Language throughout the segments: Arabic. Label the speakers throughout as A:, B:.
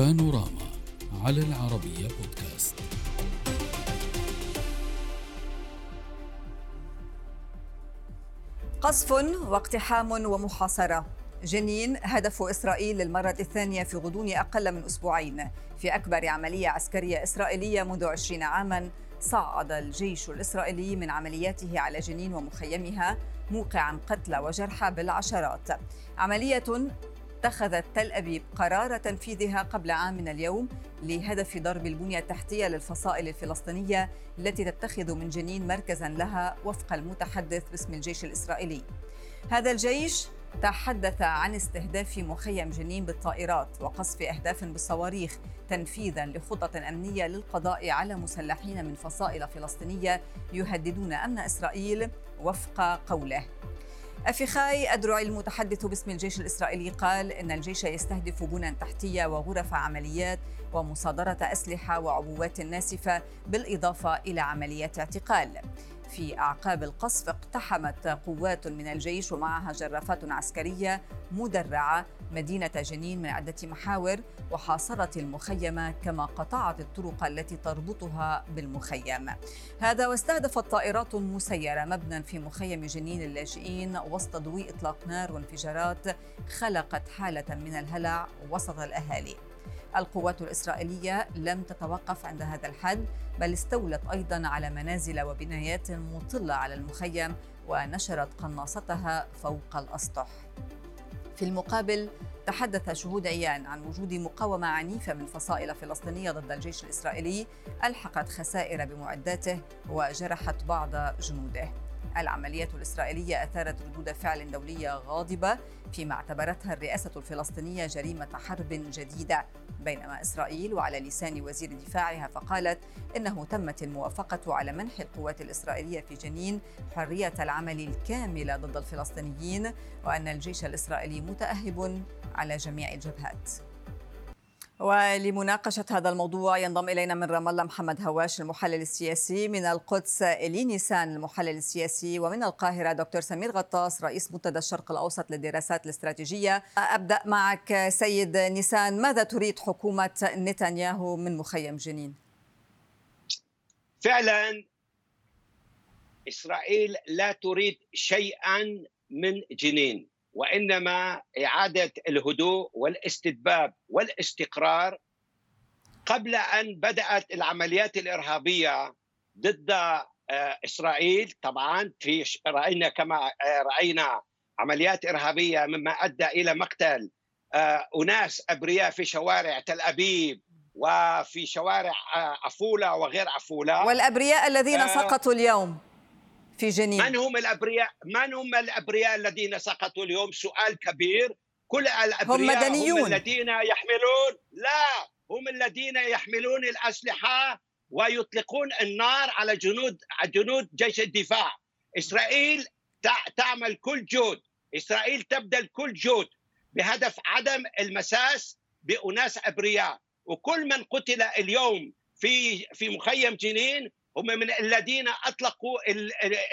A: بانوراما على العربية بودكاست.
B: قصف واقتحام ومحاصرة. جنين هدف إسرائيل للمرة الثانية في غضون أقل من أسبوعين. في أكبر عملية عسكرية إسرائيلية منذ عشرين عاماً صعد الجيش الإسرائيلي من عملياته على جنين ومخيمها موقعا قتلى وجرحى بالعشرات. عملية اتخذت تل أبيب قرار تنفيذها قبل عام من اليوم لهدف ضرب البنية التحتية للفصائل الفلسطينية التي تتخذ من جنين مركزا لها وفق المتحدث باسم الجيش الإسرائيلي. هذا الجيش تحدث عن استهداف مخيم جنين بالطائرات وقصف أهداف بالصواريخ تنفيذا لخطط أمنية للقضاء على مسلحين من فصائل فلسطينية يهددون أمن إسرائيل وفق قوله. أفيخاي أدرعي المتحدث باسم الجيش الإسرائيلي قال إن الجيش يستهدف بنى تحتية وغرف عمليات ومصادرة أسلحة وعبوات ناسفة بالإضافة إلى عمليات اعتقال. في أعقاب القصف اقتحمت قوات من الجيش ومعها جرافات عسكرية مدرعة مدينة جنين من عدة محاور وحاصرت المخيم كما قطعت الطرق التي تربطها بالمخيم. هذا واستهدفت طائرات مسيرة مبنى في مخيم جنين اللاجئين وسط ضوء إطلاق نار وانفجارات خلقت حالة من الهلع وسط الأهالي. القوات الإسرائيلية لم تتوقف عند هذا الحد بل استولت أيضا على منازل وبنايات مطلة على المخيم ونشرت قناصتها فوق الأسطح. في المقابل تحدث شهود عيان عن وجود مقاومة عنيفة من فصائل فلسطينية ضد الجيش الإسرائيلي ألحقت خسائر بمعداته وجرحت بعض جنوده. العملية الإسرائيلية أثارت ردود فعل دولية غاضبة فيما اعتبرتها الرئاسة الفلسطينية جريمة حرب جديدة. بينما إسرائيل وعلى لسان وزير دفاعها فقالت إنه تمت الموافقة على منح القوات الإسرائيلية في جنين حرية العمل الكاملة ضد الفلسطينيين وأن الجيش الإسرائيلي متأهب على جميع الجبهات. ولمناقشة هذا الموضوع ينضم إلينا من رام الله محمد هواش المحلل السياسي من القدس إلي نيسان المحلل السياسي ومن القاهرة دكتور سمير غطاس رئيس منتدى الشرق الأوسط للدراسات الاستراتيجية أبدأ معك سيد نيسان ماذا تريد حكومة نتنياهو من مخيم جنين؟
C: فعلا إسرائيل لا تريد شيئا من جنين وإنما إعادة الهدوء والاستتباب والاستقرار قبل أن بدأت العمليات الإرهابية ضد آه، إسرائيل. طبعا في رأينا كما آه، رأينا عمليات إرهابية مما أدى إلى مقتل آه، أناس أبرياء في شوارع تل أبيب وفي شوارع عفولة وغير عفولة.
B: والأبرياء الذين سقطوا اليوم. في جنين.
C: من هم الأبرياء؟ من هم الأبرياء الذين سقطوا اليوم؟ سؤال كبير. كل الأبرياء هم مدنيون. هم الذين يحملون. لا هم الذين يحملون الأسلحة ويطلقون النار على جنود جنود جيش الدفاع. إسرائيل تعمل كل جهد. إسرائيل تبذل كل جهد بهدف عدم المساس بأناس أبرياء. وكل من قتل اليوم في في مخيم جنين هم من الذين أطلقوا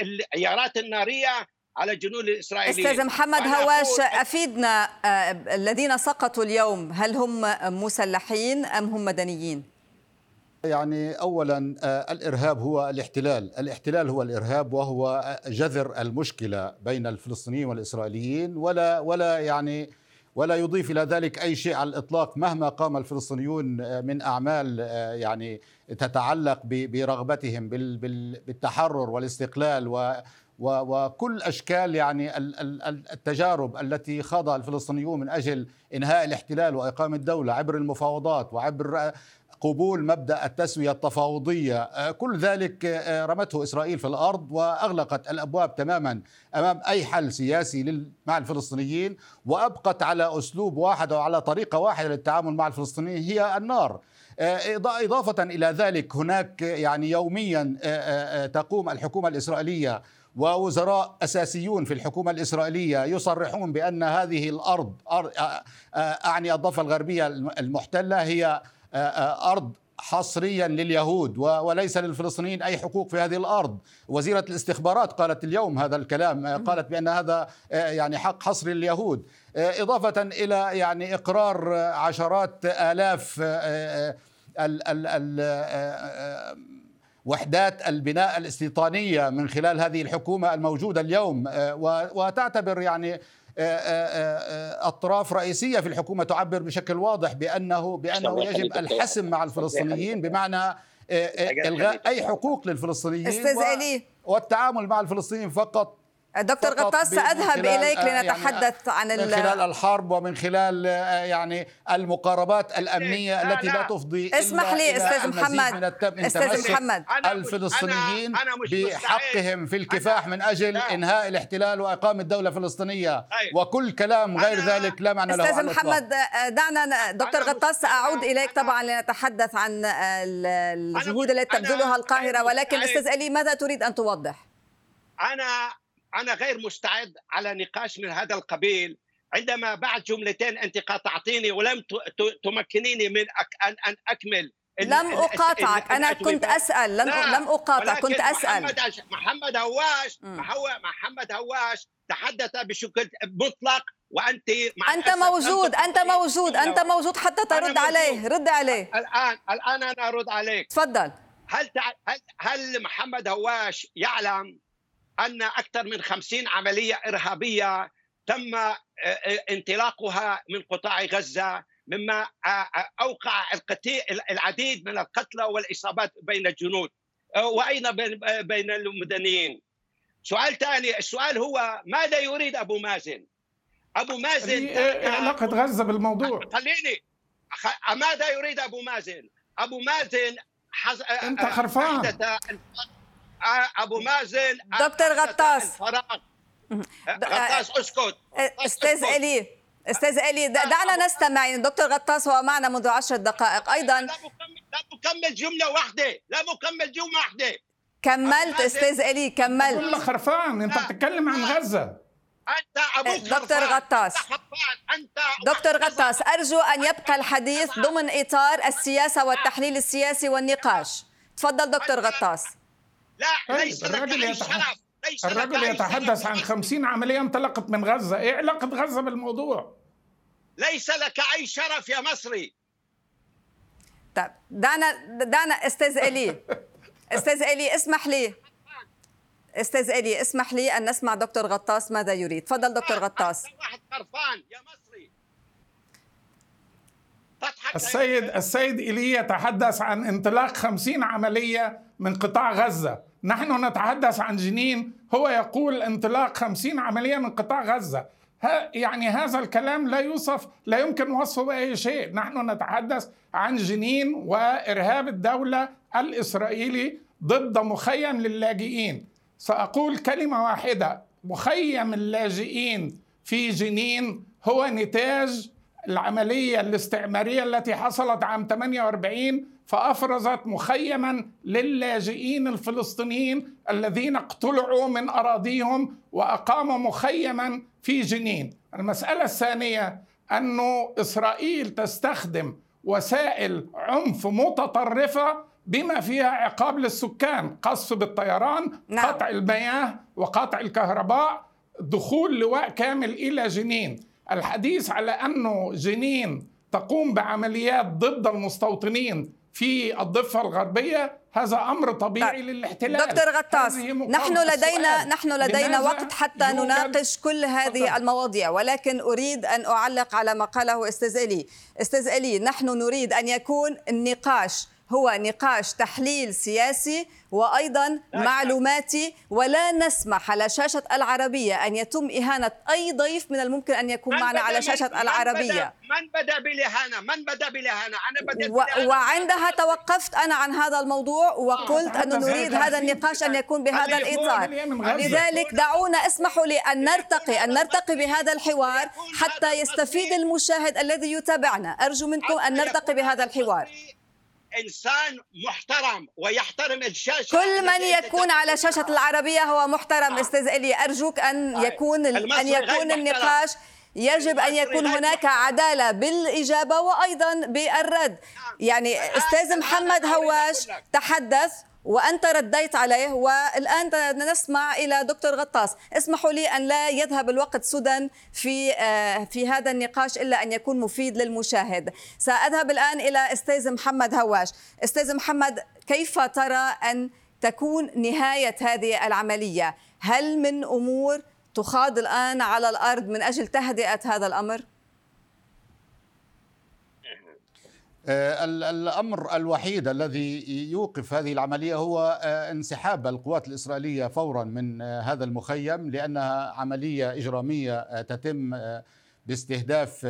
C: العيارات النارية على الجنود الإسرائيليين
B: أستاذ محمد هواش أفيدنا آه، الذين سقطوا اليوم هل هم مسلحين أم هم مدنيين؟
D: يعني اولا آه، الإرهاب هو الاحتلال، الاحتلال هو الإرهاب وهو جذر المشكلة بين الفلسطينيين والإسرائيليين ولا ولا يعني ولا يضيف إلى ذلك أي شيء على الإطلاق مهما قام الفلسطينيون آه، من أعمال آه، يعني تتعلق برغبتهم بالتحرر والاستقلال و وكل أشكال يعني التجارب التي خاضها الفلسطينيون من أجل إنهاء الاحتلال وإقامة دولة عبر المفاوضات وعبر قبول مبدأ التسوية التفاوضية. آه، كل ذلك آه، رمته إسرائيل في الأرض وأغلقت الأبواب تماما أمام أي حل سياسي مع الفلسطينيين وأبقت على أسلوب واحد أو على طريقة واحدة للتعامل مع الفلسطينيين هي النار. آه، إضافة إلى ذلك هناك يعني يوميا تقوم الحكومة الإسرائيلية ووزراء أساسيون في الحكومة الإسرائيلية يصرحون بأن هذه الأرض أعني الضفة الغربية المحتلة هي أرض حصريا لليهود وليس للفلسطينيين أي حقوق في هذه الأرض. وزيرة الاستخبارات قالت اليوم هذا الكلام قالت بأن هذا يعني حق حصري لليهود. إضافة إلى يعني إقرار عشرات آلاف ال ال ال وحدات البناء الاستيطانية من خلال هذه الحكومة الموجودة اليوم. وتعتبر يعني أطراف رئيسية في الحكومة تعبر بشكل واضح بانه بأنه يجب الحسم مع الفلسطينيين بمعنى إلغاء أي حقوق للفلسطينيين
B: أستاذ
D: والتعامل مع الفلسطينيين فقط.
B: دكتور غطاس سأذهب إليك لنتحدث
D: يعني عن من خلال الحرب ومن خلال يعني المقاربات الأمنية لا التي لا, لا. تفضي
B: اسمح لي أستاذ محمد. أستاذ محمد.
D: الفلسطينيين بحقهم في الكفاح من أجل لا. إنهاء الاحتلال وإقامة دولة فلسطينية وكل كلام غير ذلك لا معنى له
B: أستاذ محمد دعنا دكتور غطاس سأعود إليك طبعا لنتحدث عن الجهود التي تبذلها القاهرة. ولكن أستاذ ألي ماذا تريد أن توضح؟
C: أنا أنا غير مستعد على نقاش من هذا القبيل. عندما بعد جملتين أنت قاطعتيني ولم تمكنيني من ان أن أكمل
B: لم اقاطعك أنا كنت أسأل. لم لم أقاطع. كنت أسأل.
C: محمد محمد هواش محمد هواش تحدث بشكل مطلق وأنت
B: أنت موجود. أنت موجود. أنت موجود. حتى ترد عليه. رد عليه.
C: الان الآن أنا أرد عليك.
B: تفضل.
C: هل هل هل محمد هواش يعلم أن أكثر من خمسين عملية إرهابية تم آه، آه، انطلاقها من قطاع غزة مما آه، أوقع العديد من القتلى والإصابات بين الجنود. وأيضا بين المدنيين؟ سؤال ثاني السؤال هو ماذا يريد أبو مازن؟
E: أبو مازن إيه علاقة غزة بالموضوع.
C: خليني ماذا يريد أبو مازن؟ أبو مازن
E: حز... أنت خرفان.
C: أبو مازن
B: دكتور غطاس.
C: غطاس اسكت.
B: أستاذ إلي أستاذ إلي دعنا نستمع. يعني دكتور غطاس هو معنا منذ عشر دقائق. أيضا. لا
C: مكمل جملة واحدة. لا مكمل جملة واحدة.
B: كملت أستاذ إلي كملت.
E: كل خرفان. أنت بتتكلم عن غزة.
C: أنت أبوك
B: دكتور غطاس.
C: أنت
B: دكتور غطاس أرجو أن يبقى الحديث ضمن إطار السياسة والتحليل السياسي والنقاش. تفضل دكتور غطاس.
C: لا طيب، ليس الرجل يتحدث
E: ليس الرجل يتحدث عن خمسين عملية انطلقت من غزة. إيه علاقة غزة بالموضوع؟
C: ليس لك أي شرف يا مصري.
B: طيب دعنا دعنا أستاذ إلي. أستاذ إلي اسمح لي. أستاذ إلي اسمح لي أن نسمع دكتور غطاس ماذا يريد. تفضل دكتور غطاس.
C: واحد خرفان يا مصري.
E: السيد السيد إيلي يتحدث عن انطلاق خمسين عملية من قطاع غزة. نحن نتحدث عن جنين. هو يقول انطلاق خمسين عملية من قطاع غزة. يعني هذا الكلام لا يوصف لا يمكن وصفه بأي شيء. نحن نتحدث عن جنين وإرهاب الدولة الإسرائيلي ضد مخيم للاجئين. سأقول كلمة واحدة. مخيم اللاجئين في جنين هو نتاج العملية الاستعمارية التي حصلت عام 48 فأفرزت مخيما للاجئين الفلسطينيين الذين اقتلعوا من أراضيهم وأقاموا مخيما في جنين المسألة الثانية أن إسرائيل تستخدم وسائل عنف متطرفة بما فيها عقاب للسكان قصف بالطيران نعم. قطع المياه وقطع الكهرباء دخول لواء كامل إلى جنين الحديث على أنه جنين تقوم بعمليات ضد المستوطنين في الضفة الغربية هذا أمر طبيعي طيب. للاحتلال
B: دكتور غطاس نحن لدينا نحن لدينا وقت حتى نناقش كل هذه فضل. المواضيع ولكن أريد أن أعلق على ما قاله أستاذ إلي أستاذ إلي نحن نريد أن يكون النقاش هو نقاش تحليل سياسي وأيضا معلوماتي ولا نسمح على شاشة العربية أن يتم إهانة أي ضيف من الممكن أن يكون معنا على شاشة العربية.
C: من بدا بالإهانة من بدا
B: بالإهانة؟ أنا و... وعندها توقفت أنا عن هذا الموضوع وقلت انه نريد هذا النقاش أن يكون بهذا الإطار. لذلك دعونا اسمحوا لي أن نرتقي أن نرتقي بهذا الحوار حتى يستفيد المشاهد الذي يتابعنا. أرجو منكم أن نرتقي بهذا الحوار.
C: إنسان محترم ويحترم الشاشة
B: كل من يكون على شاشة العربية هو محترم آه. أستاذ إلي أرجوك أن. ان يكون أن يكون النقاش يجب أن يكون هناك عدالة بالإجابة وأيضا بالرد. يعني أستاذ محمد هواش تحدث وأنت رديت عليه والآن نسمع إلى دكتور غطاس. اسمحوا لي أن لا يذهب الوقت سدى في آه، في هذا النقاش إلا أن يكون مفيد للمشاهد. سأذهب الآن إلى أستاذ محمد هواش. أستاذ محمد كيف ترى أن تكون نهاية هذه العملية؟ هل من أمور تخاض الآن على الأرض من أجل تهدئة هذا الأمر؟
D: آه، الأمر الوحيد الذي يوقف هذه العملية هو آه، انسحاب القوات الإسرائيلية فورا من آه، هذا المخيم لأنها عملية إجرامية تتم باستهداف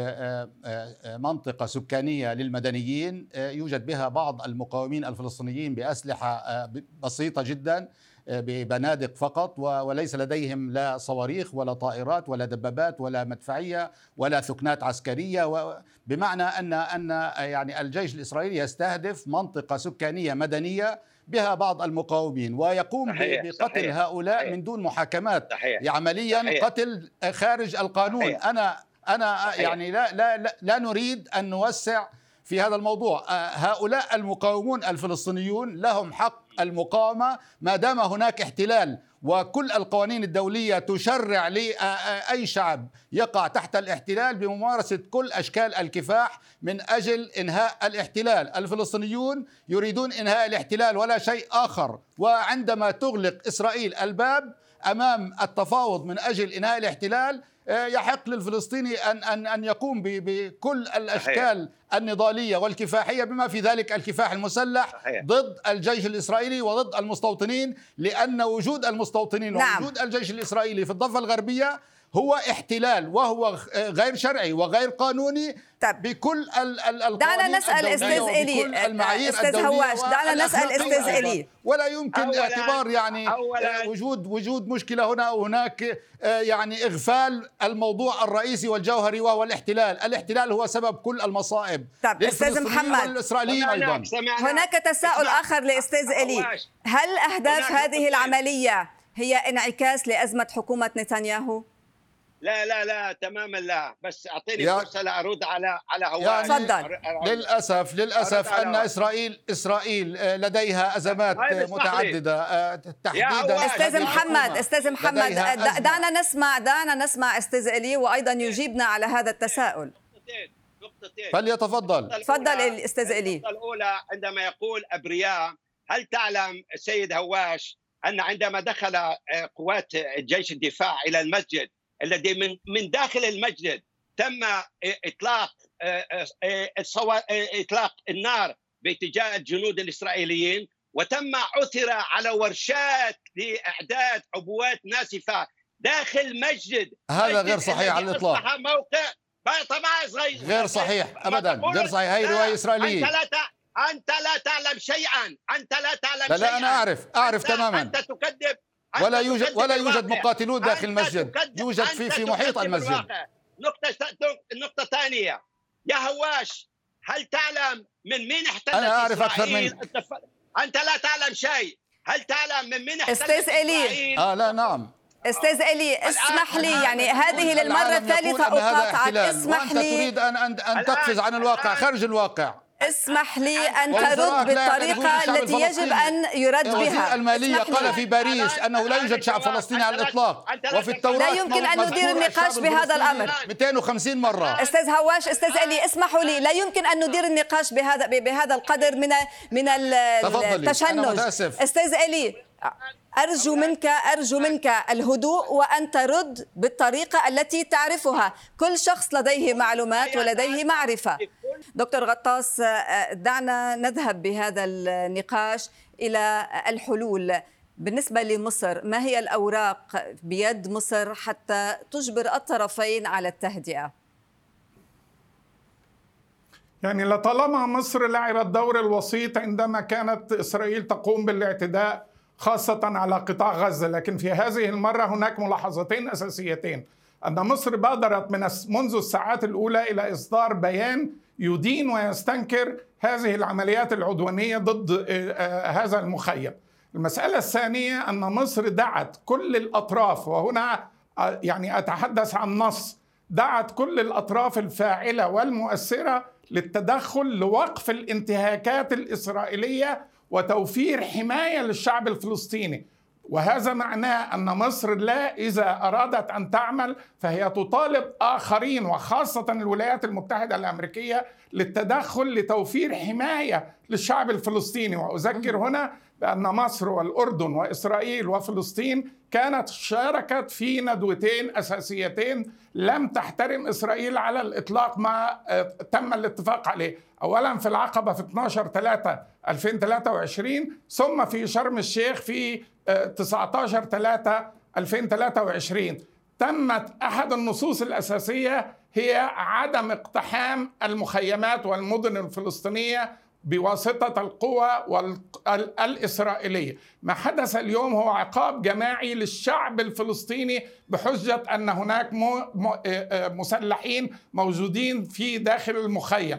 D: منطقة سكانية للمدنيين يوجد بها بعض المقاومين الفلسطينيين بأسلحة بسيطة جدا ببنادق فقط وليس لديهم لا صواريخ ولا طائرات ولا دبابات ولا مدفعية ولا ثكنات عسكرية بمعنى ان أن يعني الجيش الإسرائيلي يستهدف منطقة سكانية مدنية بها بعض المقاومين ويقوم صحيح بقتل صحيح هؤلاء صحيح. من دون محاكمات صحيح عمليا صحيح. قتل خارج القانون. صحيح. أنا أنا صحيح. يعني لا لا لا, لا نريد أن نوسع في هذا الموضوع. هؤلاء المقاومون الفلسطينيون لهم حق المقاومة ما دام هناك احتلال وكل القوانين الدولية تشرع لاي شعب يقع تحت الاحتلال بممارسة كل أشكال الكفاح من أجل إنهاء الاحتلال، الفلسطينيون يريدون إنهاء الاحتلال ولا شيء آخر، وعندما تغلق إسرائيل الباب أمام التفاوض من أجل إنهاء الاحتلال آه، يحق للفلسطيني ان ان أن يقوم بكل الأشكال النضالية والكفاحية بما في ذلك الكفاح المسلح ضد الجيش الإسرائيلي وضد المستوطنين لأن وجود المستوطنين نعم. ووجود الجيش الإسرائيلي في الضفة الغربية هو احتلال وهو غير شرعي وغير قانوني طب. بكل القوانين
B: دعنا نسأل أستاذ إلي المعايير أستاذ هواش دعنا نسأل أستاذ إلي.
D: ولا يمكن أولاً. اعتبار يعني أولاً. آه، وجود وجود مشكلة هنا أو هناك آه، يعني إغفال الموضوع الرئيسي والجوهري وهو الاحتلال، الاحتلال هو سبب كل المصائب.
B: طب أستاذ محمد.
D: والاسرائيليين أيضا.
B: هناك تساؤل آخر لأستاذ إلي. هل أهداف هذه العملية هي انعكاس لأزمة حكومة نتنياهو؟
C: لا لا لا تماما لا. بس أعطيني فرصة لأرد على على
B: هواي. تفضل.
D: للأسف للأسف أن إسرائيل إسرائيل آه، لديها أزمات متعددة آه،
B: تحديدا. أستاذ محمد أستاذ محمد دعنا نسمع دعنا نسمع أستاذ إلي وأيضا يجيبنا على هذا التساؤل.
D: نقطتين. فليتفضل.
B: تفضل الاستاذ إلي.
C: النقطة الأولى عندما يقول أبرياء هل تعلم السيد هواش أن عندما دخل آه، قوات جيش الدفاع إلى المسجد الذي من من داخل المسجد تم إطلاق آه، آه، آه، إطلاق النار باتجاه الجنود الإسرائيليين وتم عثر على ورشات لإعداد عبوات ناسفة داخل مسجد
D: هذا غير صحيح على الإطلاق.
C: موقع طبعا
D: غير صحيح ابدا. غير صحيح. هي رواية إسرائيلية.
C: أنت لا أنت لا تعلم شيئا. أنت لا تعلم لا,
D: لا أنا أعرف. أعرف
C: أنت
D: تماما.
C: أنت تكذب.
D: ولا يوجد ولا يوجد مقاتلون داخل المسجد. يوجد في في محيط المسجد.
C: نقطة نقطة ثانية. يا هواش هل تعلم من مين احتلت
D: أنا أعرف أكثر منك.
C: أنت لا تعلم شيء. هل تعلم من مين احتلت
B: أستاذ إلي.
D: آه لا نعم.
B: أستاذ إيلي اسمح لي يعني هذه للمرة الثالثة أقاطعك. اسمح لي.
D: تريد ان ان تقفز عن الواقع خارج الواقع.
B: اسمح لي أن ترد بالطريقة التي يجب أن يرد بها.
D: المالية قال في باريس أنه لا يوجد شعب فلسطيني على الإطلاق. وفي التوراة
B: لا يمكن أن ندير النقاش بهذا الأمر.
D: 250 مرة.
B: أستاذ هواش أستاذ إيلي اسمحوا لي. لا يمكن أن ندير النقاش بهذا بهذا القدر من من التشنج. أستاذ ألي أرجو منك أرجو منك الهدوء وأن ترد بالطريقة التي تعرفها. كل شخص لديه معلومات ولديه معرفة. دكتور غطاس دعنا نذهب بهذا النقاش إلى الحلول بالنسبة لمصر ما هي الأوراق بيد مصر حتى تجبر الطرفين على التهدئة؟
E: يعني لطالما مصر لعبت دور الوسيط عندما كانت إسرائيل تقوم بالاعتداء خاصة على قطاع غزة لكن في هذه المرة هناك ملاحظتين أساسيتين أن مصر بادرت من منذ الساعات الأولى إلى إصدار بيان يدين ويستنكر هذه العمليات العدوانية ضد آه، آه، هذا المخيم. المسألة الثانية أن مصر دعت كل الأطراف وهنا آه، يعني أتحدث عن نص دعت كل الأطراف الفاعلة والمؤثرة للتدخل لوقف الانتهاكات الإسرائيلية وتوفير حماية للشعب الفلسطيني. وهذا معناه أن مصر لا إذا أرادت أن تعمل فهي تطالب آخرين وخاصة الولايات المتحدة الأمريكية للتدخل لتوفير حماية للشعب الفلسطيني. وأذكر هنا بأن مصر والأردن وإسرائيل وفلسطين كانت شاركت في ندوتين أساسيتين لم تحترم إسرائيل على الإطلاق ما آه، تم الاتفاق عليه. اولا في العقبة في 12 3 2023 ثم في شرم الشيخ في 19 3 2023 تمت أحد النصوص الأساسية هي عدم اقتحام المخيمات والمدن الفلسطينية بواسطة القوى الإسرائيلية. ما حدث اليوم هو عقاب جماعي للشعب الفلسطيني بحجة أن هناك مسلحين موجودين في داخل المخيم.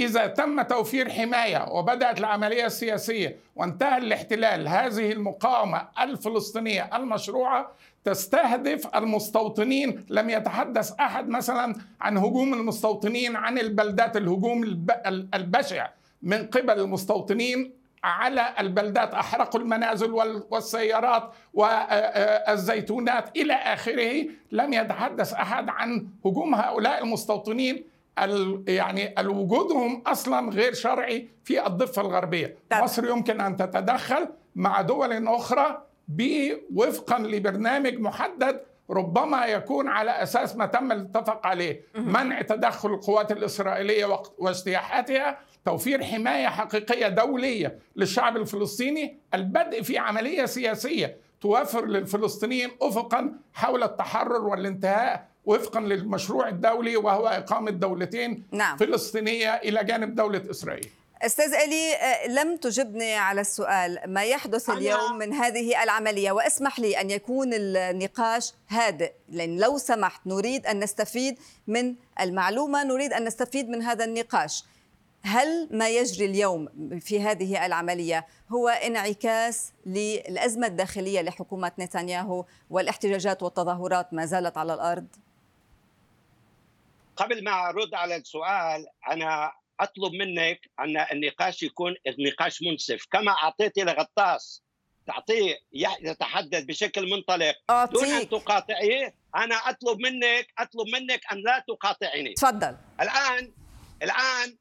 E: إذا تم توفير حماية وبدأت العملية السياسية وانتهى الاحتلال هذه المقاومة الفلسطينية المشروعة تستهدف المستوطنين لم يتحدث أحد مثلا عن هجوم المستوطنين عن البلدات الهجوم البشع من قبل المستوطنين على البلدات أحرقوا المنازل والسيارات والزيتونات إلى آخره. لم يتحدث أحد عن هجوم هؤلاء المستوطنين. يعني وجودهم أصلا غير شرعي في الضفة الغربية طب. مصر يمكن أن تتدخل مع دول أخرى وفقا لبرنامج محدد ربما يكون على أساس ما تم الاتفاق عليه منع تدخل القوات الإسرائيلية واجتياحاتها توفير حماية حقيقية دولية للشعب الفلسطيني البدء في عملية سياسية توفر للفلسطينيين افقا حول التحرر والانتهاء وفقا للمشروع الدولي وهو إقامة دولتين نعم. فلسطينية إلى جانب دولة إسرائيل.
B: أستاذ ألي آه، لم تجبني على السؤال ما يحدث اليوم من هذه العملية وأسمح لي أن يكون النقاش هادئ لأن لو سمحت نريد أن نستفيد من المعلومة نريد أن نستفيد من هذا النقاش هل ما يجري اليوم في هذه العملية هو انعكاس للأزمة الداخلية لحكومة نتنياهو والاحتجاجات والتظاهرات ما زالت على الأرض؟
C: قبل ما أرد على السؤال أنا أطلب منك أن النقاش يكون نقاش منصف كما أعطيت لغطاس. تعطيه يتحدث بشكل منطلق. أعطيك. دون أن تقاطعيه أنا أطلب منك أطلب منك أن لا تقاطعني.
B: تفضل.
C: الآن الآن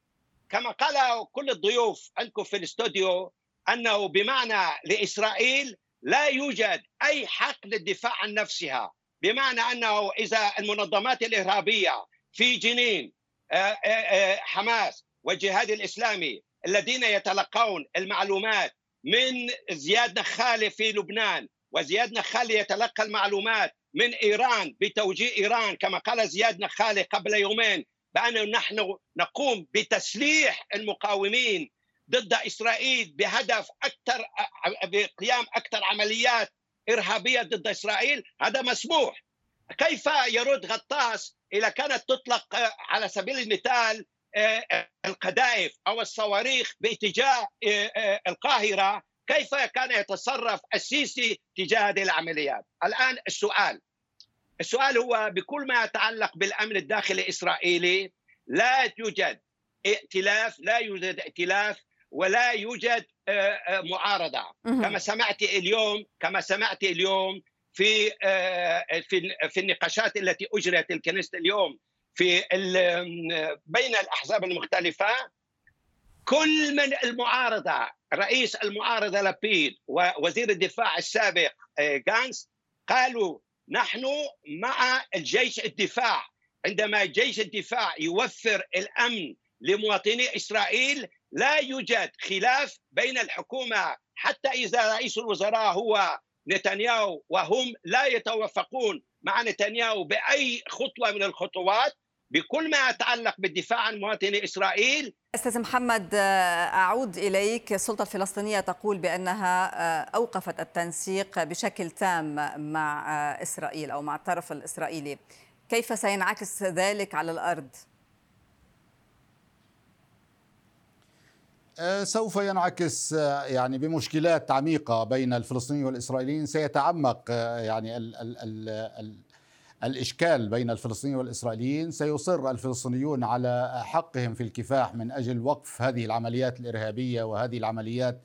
C: كما قال كل الضيوف عندكم في الاستوديو أنه بمعنى لإسرائيل لا يوجد أي حق للدفاع عن نفسها. بمعنى أنه إذا المنظمات الإرهابية في جنين آه، آه، آه، حماس والجهاد الإسلامي الذين يتلقون المعلومات من زياد نخالي في لبنان وزياد نخالي يتلقى المعلومات من إيران بتوجيه إيران كما قال زياد نخالي قبل يومين بأن نحن نقوم بتسليح المقاومين ضد إسرائيل بهدف أكثر بقيام أكثر عمليات إرهابية ضد إسرائيل. هذا مسموح. كيف يرد غطاس إذا كانت تطلق على سبيل المثال القذائف أو الصواريخ باتجاه القاهرة كيف كان يتصرف السيسي تجاه هذه العمليات؟ الآن السؤال. السؤال هو بكل ما يتعلق بالأمن الداخلي الإسرائيلي لا يوجد ائتلاف لا يوجد ائتلاف ولا يوجد آه، آه، معارضة. كما سمعت اليوم كما سمعت اليوم في آه، في في النقاشات التي اجرت الكنيسه اليوم في بين الأحزاب المختلفة كل من المعارضة رئيس المعارضة لبيد ووزير الدفاع السابق جانس قالوا نحن مع الجيش الدفاع. عندما جيش الدفاع يوفر الأمن لمواطني إسرائيل لا يوجد خلاف بين الحكومة. حتى إذا رئيس الوزراء هو نتنياهو وهم لا يتوافقون مع نتنياهو بأي خطوة من الخطوات بكل ما يتعلق بالدفاع عن مواطني إسرائيل.
B: أستاذ محمد أعود إليك. السلطة الفلسطينية تقول بأنها أوقفت التنسيق بشكل تام مع إسرائيل أو مع الطرف الإسرائيلي. كيف سينعكس ذلك على الأرض؟
D: سوف ينعكس يعني بمشكلات عميقة بين الفلسطينيين والإسرائيليين. سيتعمق يعني ال ال ال الإشكال بين الفلسطينيين والإسرائيليين. سيصر الفلسطينيون على حقهم في الكفاح من أجل وقف هذه العمليات الإرهابية وهذه العمليات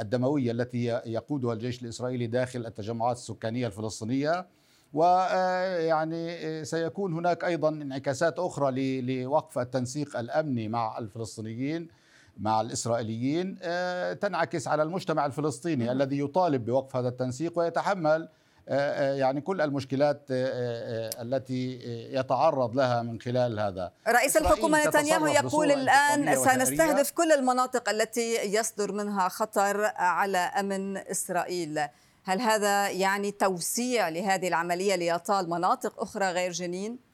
D: الدموية التي يقودها الجيش الإسرائيلي داخل التجمعات السكانية الفلسطينية. ويعني سيكون هناك أيضا انعكاسات أخرى لوقف التنسيق الأمني مع الفلسطينيين. مع الإسرائيليين آه، تنعكس على المجتمع الفلسطيني الذي يطالب بوقف هذا التنسيق ويتحمل آه، آه، يعني كل المشكلات التي يتعرض لها من خلال هذا.
B: رئيس الحكومة نتنياهو يقول الآن سنستهدف كل المناطق التي يصدر منها خطر على أمن إسرائيل. هل هذا يعني توسيع لهذه العملية ليطال مناطق أخرى غير جنين؟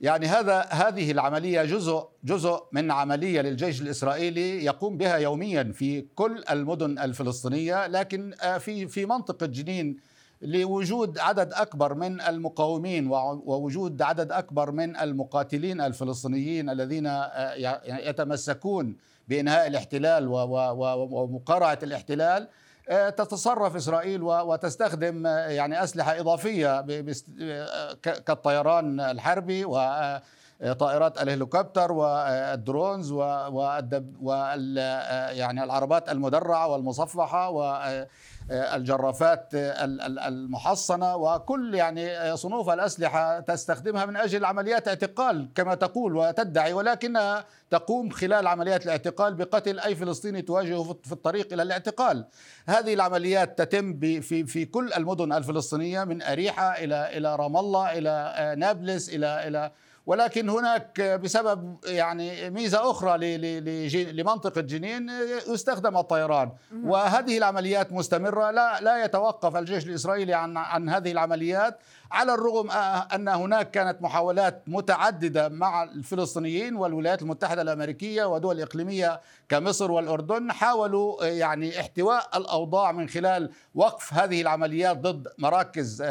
D: يعني هذا هذه العملية جزء جزء من عملية للجيش الإسرائيلي يقوم بها يوميا في كل المدن الفلسطينية لكن آه، في في منطقة جنين لوجود عدد أكبر من المقاومين ووجود عدد أكبر من المقاتلين الفلسطينيين الذين آه، يتمسكون بإنهاء الاحتلال ومقارعة الاحتلال. تتصرف إسرائيل وتستخدم آه، يعني أسلحة إضافية آه، كالطيران الحربي وطائرات الهليكوبتر والدرونز وال يعني العربات المدرعة والمصفحة الجرافات المحصنة وكل يعني صنوف الأسلحة تستخدمها من أجل عمليات اعتقال كما تقول وتدعي ولكنها تقوم خلال عمليات الاعتقال بقتل أي فلسطيني تواجهه في الطريق إلى الاعتقال. هذه العمليات تتم في في كل المدن الفلسطينية من أريحة إلى إلى رام الله إلى نابلس إلى إلى ولكن هناك بسبب يعني ميزة أخرى لمنطقة جنين يستخدم الطيران. وهذه العمليات مستمرة. لا لا يتوقف الجيش الإسرائيلي عن عن هذه العمليات. على الرغم أن هناك كانت محاولات متعددة مع الفلسطينيين والولايات المتحدة الأمريكية ودول إقليمية كمصر والأردن حاولوا يعني احتواء الأوضاع من خلال وقف هذه العمليات ضد مراكز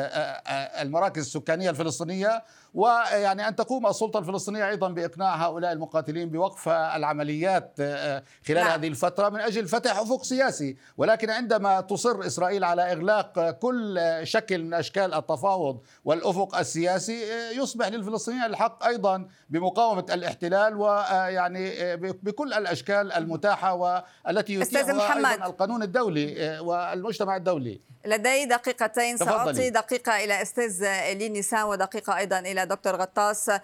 D: المراكز السكانية الفلسطينية ويعني أن تقوم السلطة الفلسطينية أيضا بإقناع هؤلاء المقاتلين بوقف العمليات آه، خلال نعم. هذه الفترة من أجل فتح أفق سياسي ولكن عندما تصر إسرائيل على إغلاق كل شكل من أشكال التفاوض والأفق السياسي آه، يصبح للفلسطينيين الحق أيضا بمقاومة الاحتلال ويعني آه، بكل الأشكال المتاحة والتي يتيحها أيضا القانون الدولي والمجتمع الدولي.
B: لدي دقيقتين سأعطي دقيقة إلى أستاذ إلي نساء ودقيقة أيضا إلى دكتور غطاس. آه،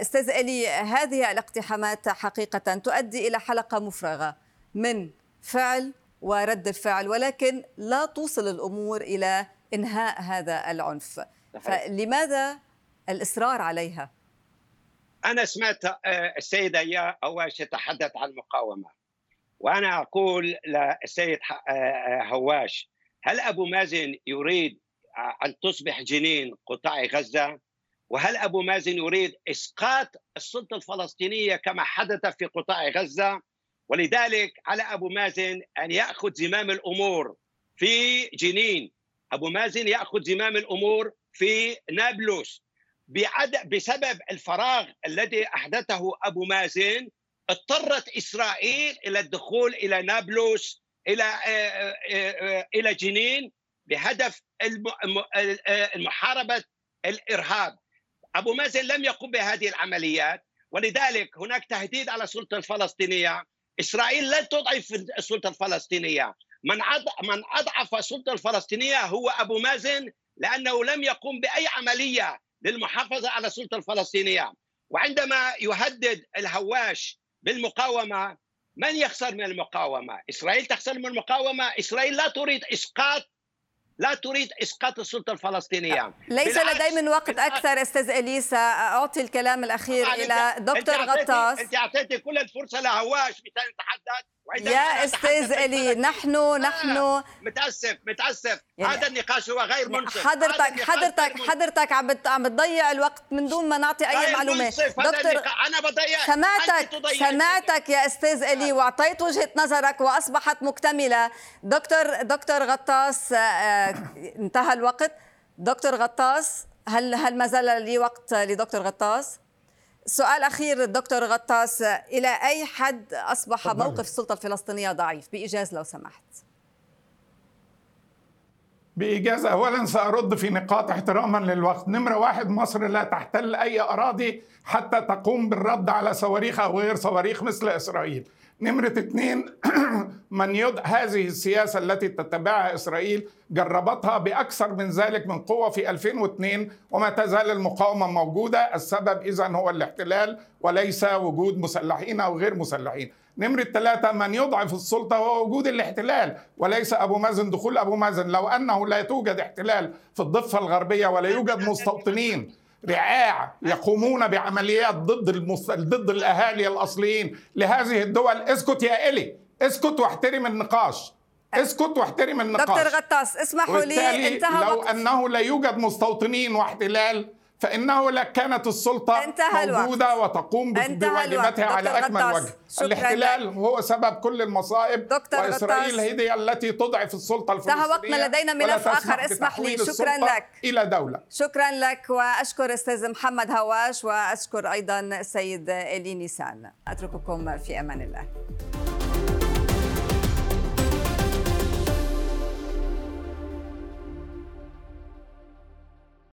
B: أستاذ إلي هذه الاقتحامات حقيقة تؤدي إلى حلقة مفرغة من فعل ورد الفعل ولكن لا توصل الأمور إلى إنهاء هذا العنف. فلماذا الإصرار عليها؟
C: أنا سمعت آه، السيدة يا أواش تتحدث عن المقاومة وأنا أقول للسيد آه، هواش هل أبو مازن يريد أن تصبح جنين قطاع غزة؟ وهل أبو مازن يريد إسقاط السلطة الفلسطينية كما حدث في قطاع غزة؟ ولذلك على أبو مازن أن يأخذ زمام الأمور في جنين أبو مازن يأخذ زمام الأمور في نابلس بسبب الفراغ الذي أحدثه أبو مازن اضطرت إسرائيل إلى الدخول إلى نابلس إلى آه، آه، آه، إلى جنين بهدف محاربه الإرهاب. أبو مازن لم يقم بهذه العمليات ولذلك هناك تهديد على السلطة الفلسطينية. إسرائيل لن تضعف السلطة الفلسطينية. من من أضعف السلطة الفلسطينية هو أبو مازن لأنه لم يقم بأي عملية للمحافظة على السلطة الفلسطينية. وعندما يهدد الهواش بالمقاومة من يخسر من المقاومة؟ إسرائيل تخسر من المقاومة، إسرائيل لا تريد إسقاط لا تريد إسقاط السلطة الفلسطينية.
B: ليس لدي من وقت أكثر أستاذ إليسا. أعطي الكلام الأخير إلى دكتور غطاس.
C: أنت اعطيتي كل الفرصة لهواش يتحدث
B: يا أستاذ ألي نحن نحن
C: متأسف متأسف. يعني هذا النقاش هو غير منصف
B: حضرتك حضرتك حضرتك عم عم بتضيع الوقت من دون ما نعطي أي معلومات
C: دكتور أنا بضيع.
B: سمعتك سمعتك يا أستاذ ألي وأعطيت وجهة نظرك وأصبحت مكتملة. دكتور دكتور غطاس آه، انتهى الوقت. دكتور غطاس هل هل ما زال لي وقت لدكتور غطاس؟ سؤال أخير دكتور غطاس إلى أي حد أصبح موقف السلطة الفلسطينية ضعيف؟ بإيجاز لو سمحت.
E: بإجازة. أولا سأرد في نقاط احتراما للوقت. نمرة واحد مصر لا تحتل أي أراضي حتى تقوم بالرد على صواريخ أو غير صواريخ مثل إسرائيل. نمرة اثنين من يد هذه السياسة التي تتبعها إسرائيل جربتها بأكثر من ذلك من قوة في 2002 وما تزال المقاومة موجودة. السبب إذا هو الاحتلال وليس وجود مسلحين أو غير مسلحين. نمرة ثلاثة من يضعف السلطة هو وجود الاحتلال وليس أبو مازن دخول أبو مازن. لو أنه لا توجد احتلال في الضفة الغربية ولا يوجد مستوطنين. رعاع يقومون بعمليات ضد المس... ضد الأهالي الأصليين لهذه الدول. اسكت يا إلي. اسكت واحترم النقاش. اسكت واحترم النقاش.
B: دكتور غطاس اسمحوا لي
E: انتهى لو وقت. أنه لا يوجد مستوطنين واحتلال فإنه كانت السلطة موجودة الوقت. وتقوم بواجباتها على أكمل وجه. الاحتلال لك. هو سبب كل المصائب
B: دكتور
E: وإسرائيل هي التي تضعف السلطة الفلسطينية
B: انتهى وقتنا. لدينا ملف آخر اسمح لي. شكرا لك.
E: إلى دولة.
B: شكرا لك. وأشكر أستاذ محمد هواش. وأشكر أيضا السيد إلي نيسان. أترككم في أمان الله.